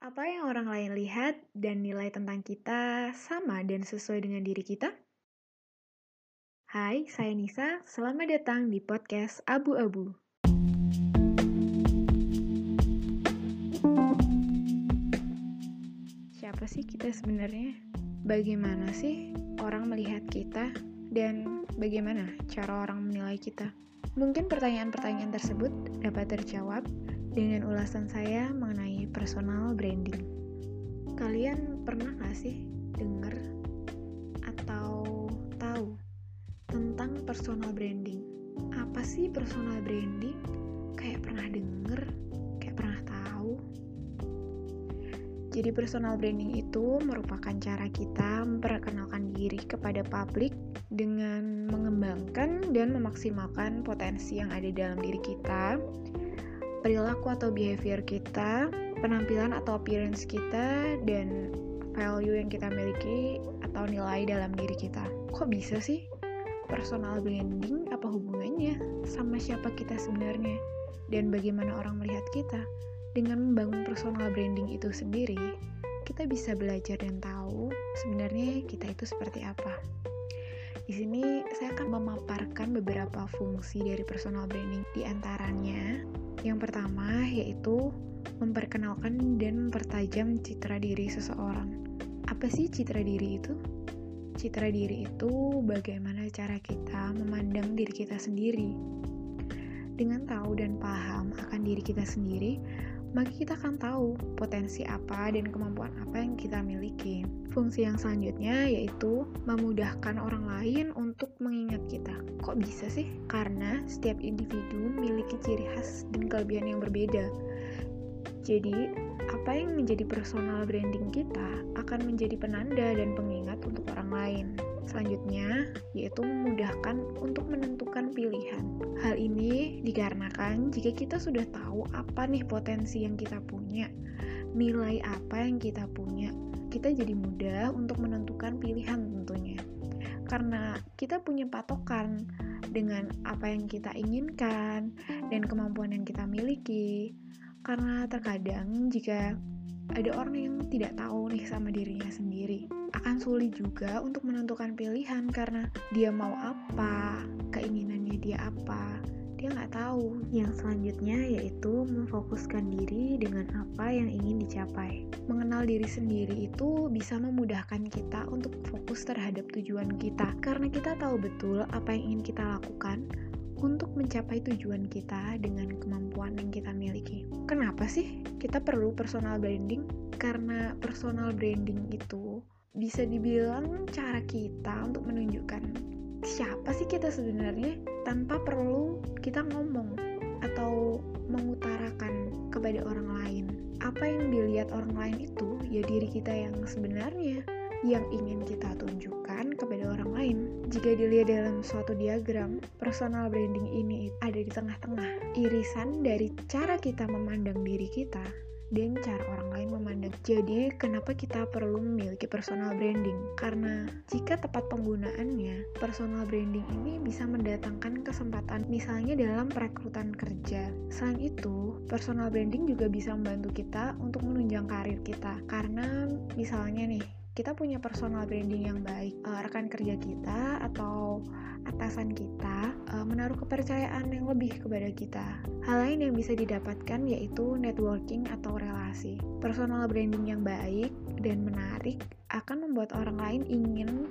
Apa yang orang lain lihat dan nilai tentang kita sama dan sesuai dengan diri kita? Hai, saya Nisa. Selamat datang di podcast Abu-Abu. Siapa sih kita sebenarnya? Bagaimana sih orang melihat kita? Dan bagaimana cara orang menilai kita? Mungkin pertanyaan-pertanyaan tersebut dapat terjawab dengan ulasan saya mengenai personal branding. Kalian pernah gak sih dengar atau tahu tentang personal branding? Apa sih personal branding? Kayak pernah denger, kayak pernah tahu. Jadi personal branding itu merupakan cara kita memperkenalkan diri kepada publik dengan mengembangkan dan memaksimalkan potensi yang ada dalam diri kita perilaku atau behavior kita, penampilan atau appearance kita, dan value yang kita miliki atau nilai dalam diri kita. Kok bisa sih? Personal branding apa hubungannya sama siapa kita sebenarnya? Dan bagaimana orang melihat kita? Dengan membangun personal branding itu sendiri, kita bisa belajar dan tahu sebenarnya kita itu seperti apa. Di sini saya akan memaparkan beberapa fungsi dari personal branding. Di antaranya, yang pertama yaitu memperkenalkan dan mempertajam citra diri seseorang. Apa sih citra diri itu? Citra diri itu bagaimana cara kita memandang diri kita sendiri. Dengan tahu dan paham akan diri kita sendiri, maka kita akan tahu potensi apa dan kemampuan apa yang kita miliki. Fungsi yang selanjutnya yaitu memudahkan orang lain untuk mengingat kita. Kok bisa sih? Karena setiap individu memiliki ciri khas dan kelebihan yang berbeda. Jadi, apa yang menjadi personal branding kita akan menjadi penanda dan pengingat untuk orang lain. Selanjutnya, yaitu memudahkan untuk menentukan pilihan. Hal ini dikarenakan jika kita sudah tahu apa nih potensi yang kita punya, nilai apa yang kita punya, kita jadi mudah untuk menentukan pilihan tentunya. Karena kita punya patokan dengan apa yang kita inginkan dan kemampuan yang kita miliki. Karena terkadang jika ada orang yang tidak tahu nih sama dirinya sendiri. Akan sulit juga untuk menentukan pilihan karena dia mau apa, keinginannya dia apa, dia nggak tahu. Yang selanjutnya yaitu memfokuskan diri dengan apa yang ingin dicapai. Mengenal diri sendiri itu bisa memudahkan kita untuk fokus terhadap tujuan kita karena kita tahu betul apa yang ingin kita lakukan untuk mencapai tujuan kita dengan kemampuan yang kita. Kenapa sih kita perlu personal branding? Karena personal branding itu bisa dibilang cara kita untuk menunjukkan siapa sih kita sebenarnya tanpa perlu kita ngomong atau mengutarakan kepada orang lain. Apa yang dilihat orang lain itu ya diri kita yang sebenarnya yang ingin kita lain. Jika dilihat dalam suatu diagram, personal branding ini ada di tengah-tengah, irisan dari cara kita memandang diri kita dan cara orang lain memandang. Jadi, kenapa kita perlu memiliki personal branding? Karena jika tepat penggunaannya, personal branding ini bisa mendatangkan kesempatan misalnya dalam perekrutan kerja. Selain itu, personal branding juga bisa membantu kita untuk menunjang karir kita. Karena misalnya nih, kita punya personal branding yang baik, uh, rekan kerja kita atau atasan kita uh, menaruh kepercayaan yang lebih kepada kita. Hal lain yang bisa didapatkan yaitu networking atau relasi. Personal branding yang baik dan menarik akan membuat orang lain ingin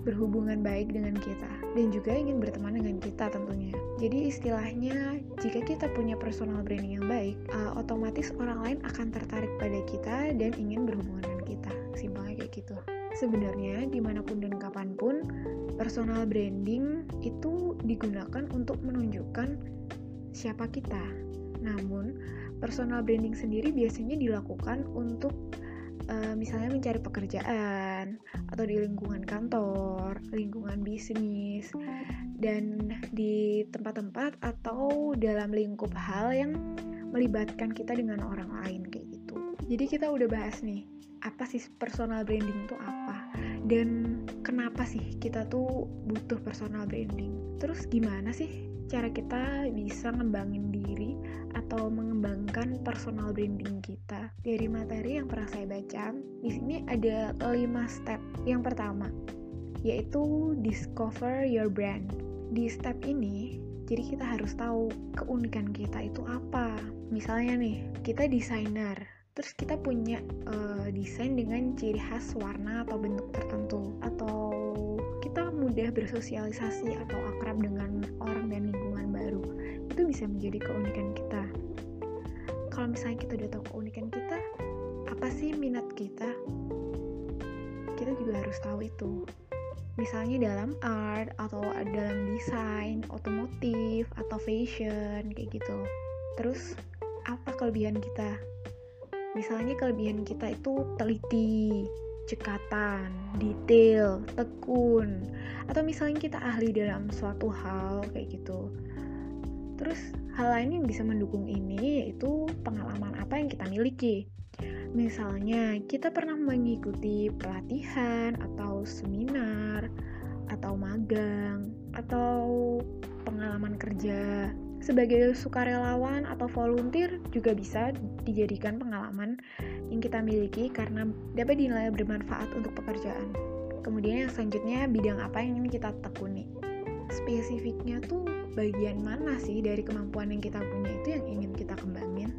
berhubungan baik dengan kita dan juga ingin berteman dengan kita tentunya. Jadi istilahnya jika kita punya personal branding yang baik, uh, otomatis orang lain akan tertarik pada kita dan ingin berhubungan dengan kita. Simpelnya kayak gitu. Sebenarnya di mana pun dan kapan pun personal branding itu digunakan untuk menunjukkan siapa kita. Namun personal branding sendiri biasanya dilakukan untuk uh, misalnya mencari pekerjaan atau di lingkungan kantor, lingkungan bisnis, dan di tempat-tempat atau dalam lingkup hal yang melibatkan kita dengan orang lain kayak gitu. Jadi kita udah bahas nih, apa sih personal branding itu apa? Dan kenapa sih kita tuh butuh personal branding? Terus gimana sih cara kita bisa ngembangin diri atau mengembangkan personal branding kita. Dari materi yang pernah saya baca, di sini ada 5 step. Yang pertama, yaitu discover your brand. Di step ini, jadi kita harus tahu keunikan kita itu apa. Misalnya nih, kita desainer, terus kita punya uh, desain dengan ciri khas warna atau bentuk tertentu. Atau kita mudah bersosialisasi atau akrab dengan orang dan lingkungan baru. Itu bisa menjadi keunikan kita. Kalau misalnya kita udah tahu keunikan kita apa sih minat kita? Kita juga harus tahu itu. Misalnya dalam art atau dalam desain otomotif atau fashion kayak gitu. Terus apa kelebihan kita Misalnya kelebihan kita itu teliti, cekatan, detail, tekun, atau misalnya kita ahli dalam suatu hal kayak gitu. Terus hal lain yang bisa mendukung ini yaitu pengalaman apa yang kita miliki. Misalnya kita pernah mengikuti pelatihan atau seminar atau magang atau pengalaman kerja sebagai sukarelawan atau volunteer juga bisa dijadikan pengalaman yang kita miliki karena dapat dinilai bermanfaat untuk pekerjaan. Kemudian yang selanjutnya bidang apa yang ingin kita tekuni. Spesifiknya tuh bagian mana sih dari kemampuan yang kita punya itu yang ingin kita kembangin.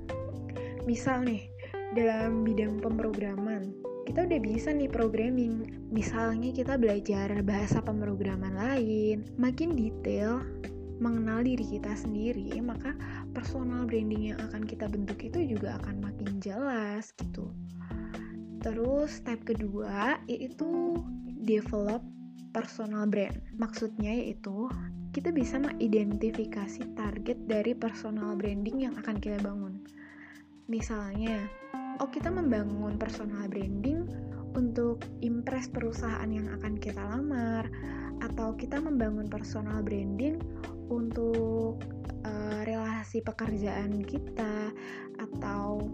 Misal nih, dalam bidang pemrograman, kita udah bisa nih programming. Misalnya kita belajar bahasa pemrograman lain, makin detail, mengenal diri kita sendiri, maka personal branding yang akan kita bentuk itu juga akan makin jelas gitu. Terus step kedua yaitu develop personal brand. Maksudnya yaitu kita bisa mengidentifikasi target dari personal branding yang akan kita bangun. Misalnya, oh kita membangun personal branding untuk impress perusahaan yang akan kita lamar atau kita membangun personal branding untuk uh, relasi pekerjaan kita atau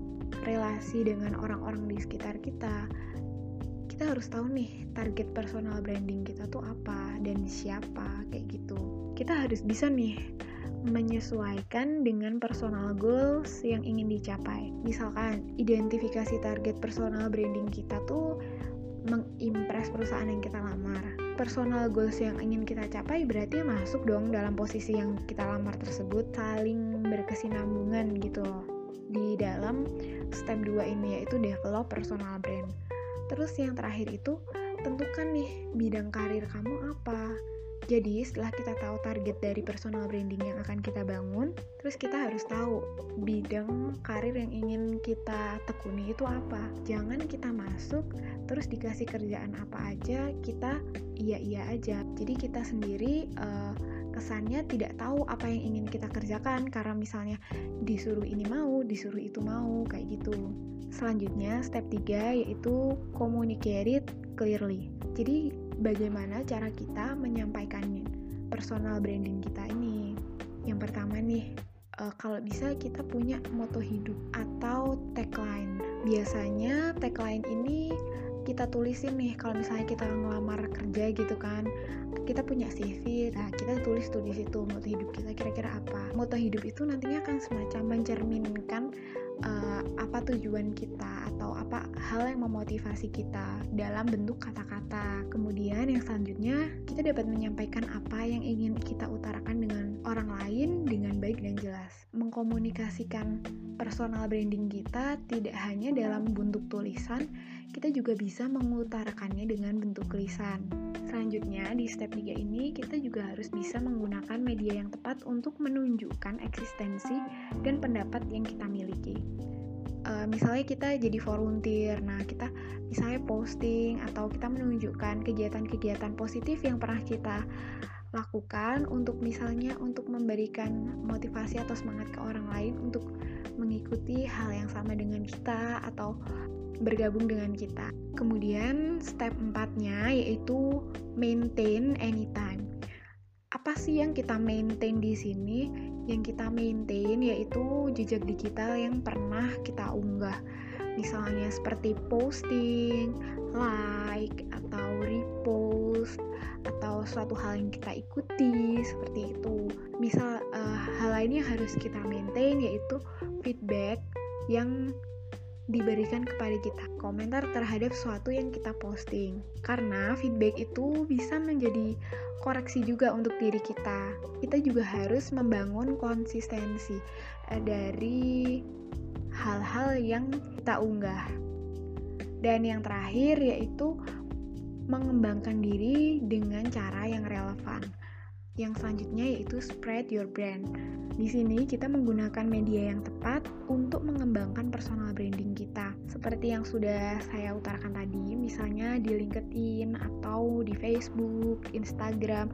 relasi dengan orang-orang di sekitar kita kita harus tahu nih target personal branding kita tuh apa dan siapa kayak gitu. Kita harus bisa nih menyesuaikan dengan personal goals yang ingin dicapai. Misalkan identifikasi target personal branding kita tuh mengimpress perusahaan yang kita lamar. Personal goals yang ingin kita capai berarti masuk dong dalam posisi yang kita lamar tersebut saling berkesinambungan gitu loh. Di dalam step 2 ini yaitu develop personal brand. Terus yang terakhir itu tentukan nih bidang karir kamu apa jadi setelah kita tahu target dari personal branding yang akan kita bangun, terus kita harus tahu bidang karir yang ingin kita tekuni itu apa. Jangan kita masuk terus dikasih kerjaan apa aja, kita iya-iya aja. Jadi kita sendiri uh, kesannya tidak tahu apa yang ingin kita kerjakan karena misalnya disuruh ini mau, disuruh itu mau, kayak gitu. Selanjutnya, step 3 yaitu communicate clearly. Jadi bagaimana cara kita menyampaikannya personal branding kita ini. Yang pertama nih, uh, kalau bisa kita punya moto hidup atau tagline. Biasanya tagline ini kita tulisin nih kalau misalnya kita ngelamar kerja gitu kan kita punya CV nah kita tulis tuh di situ moto hidup kita kira-kira apa moto hidup itu nantinya akan semacam mencerminkan uh, apa tujuan kita atau apa hal yang memotivasi kita dalam bentuk kata-kata. Kemudian yang selanjutnya kita dapat menyampaikan apa yang ingin kita utarakan dengan orang lain dengan baik dan jelas. Mengkomunikasikan personal branding kita tidak hanya dalam bentuk tulisan, kita juga bisa mengutarakannya dengan bentuk lisan. Selanjutnya, di step 3 ini kita juga harus bisa menggunakan media yang tepat untuk menunjukkan eksistensi dan pendapat yang kita miliki. Uh, misalnya kita jadi volunteer, nah kita misalnya posting atau kita menunjukkan kegiatan-kegiatan positif yang pernah kita lakukan untuk misalnya untuk memberikan motivasi atau semangat ke orang lain untuk mengikuti hal yang sama dengan kita atau bergabung dengan kita. Kemudian step empatnya yaitu maintain anytime. Apa sih yang kita maintain di sini? Yang kita maintain yaitu jejak digital yang pernah kita unggah. Misalnya seperti posting, like, atau repost, atau suatu hal yang kita ikuti seperti itu. Misal uh, hal lainnya harus kita maintain yaitu feedback yang diberikan kepada kita komentar terhadap sesuatu yang kita posting. Karena feedback itu bisa menjadi koreksi juga untuk diri kita. Kita juga harus membangun konsistensi eh, dari hal-hal yang kita unggah. Dan yang terakhir yaitu mengembangkan diri dengan cara yang relevan yang selanjutnya yaitu spread your brand. Di sini kita menggunakan media yang tepat untuk mengembangkan personal branding kita. Seperti yang sudah saya utarakan tadi, misalnya di LinkedIn atau di Facebook, Instagram,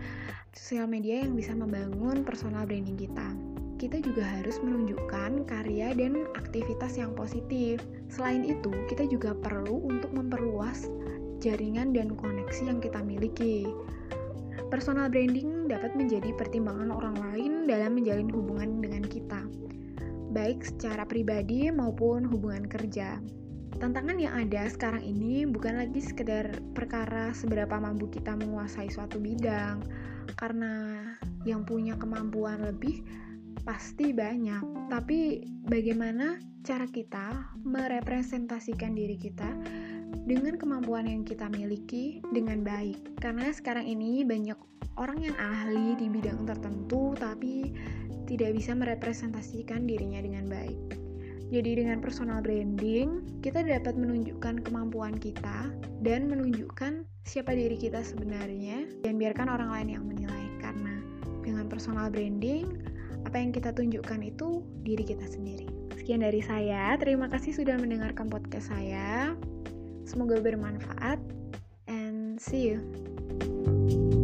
sosial media yang bisa membangun personal branding kita. Kita juga harus menunjukkan karya dan aktivitas yang positif. Selain itu, kita juga perlu untuk memperluas jaringan dan koneksi yang kita miliki. Personal branding dapat menjadi pertimbangan orang lain dalam menjalin hubungan dengan kita, baik secara pribadi maupun hubungan kerja. Tantangan yang ada sekarang ini bukan lagi sekedar perkara seberapa mampu kita menguasai suatu bidang, karena yang punya kemampuan lebih pasti banyak, tapi bagaimana cara kita merepresentasikan diri kita dengan kemampuan yang kita miliki dengan baik. Karena sekarang ini banyak orang yang ahli di bidang tertentu tapi tidak bisa merepresentasikan dirinya dengan baik. Jadi dengan personal branding, kita dapat menunjukkan kemampuan kita dan menunjukkan siapa diri kita sebenarnya dan biarkan orang lain yang menilai karena dengan personal branding, apa yang kita tunjukkan itu diri kita sendiri. Sekian dari saya, terima kasih sudah mendengarkan podcast saya. Semoga bermanfaat and see you.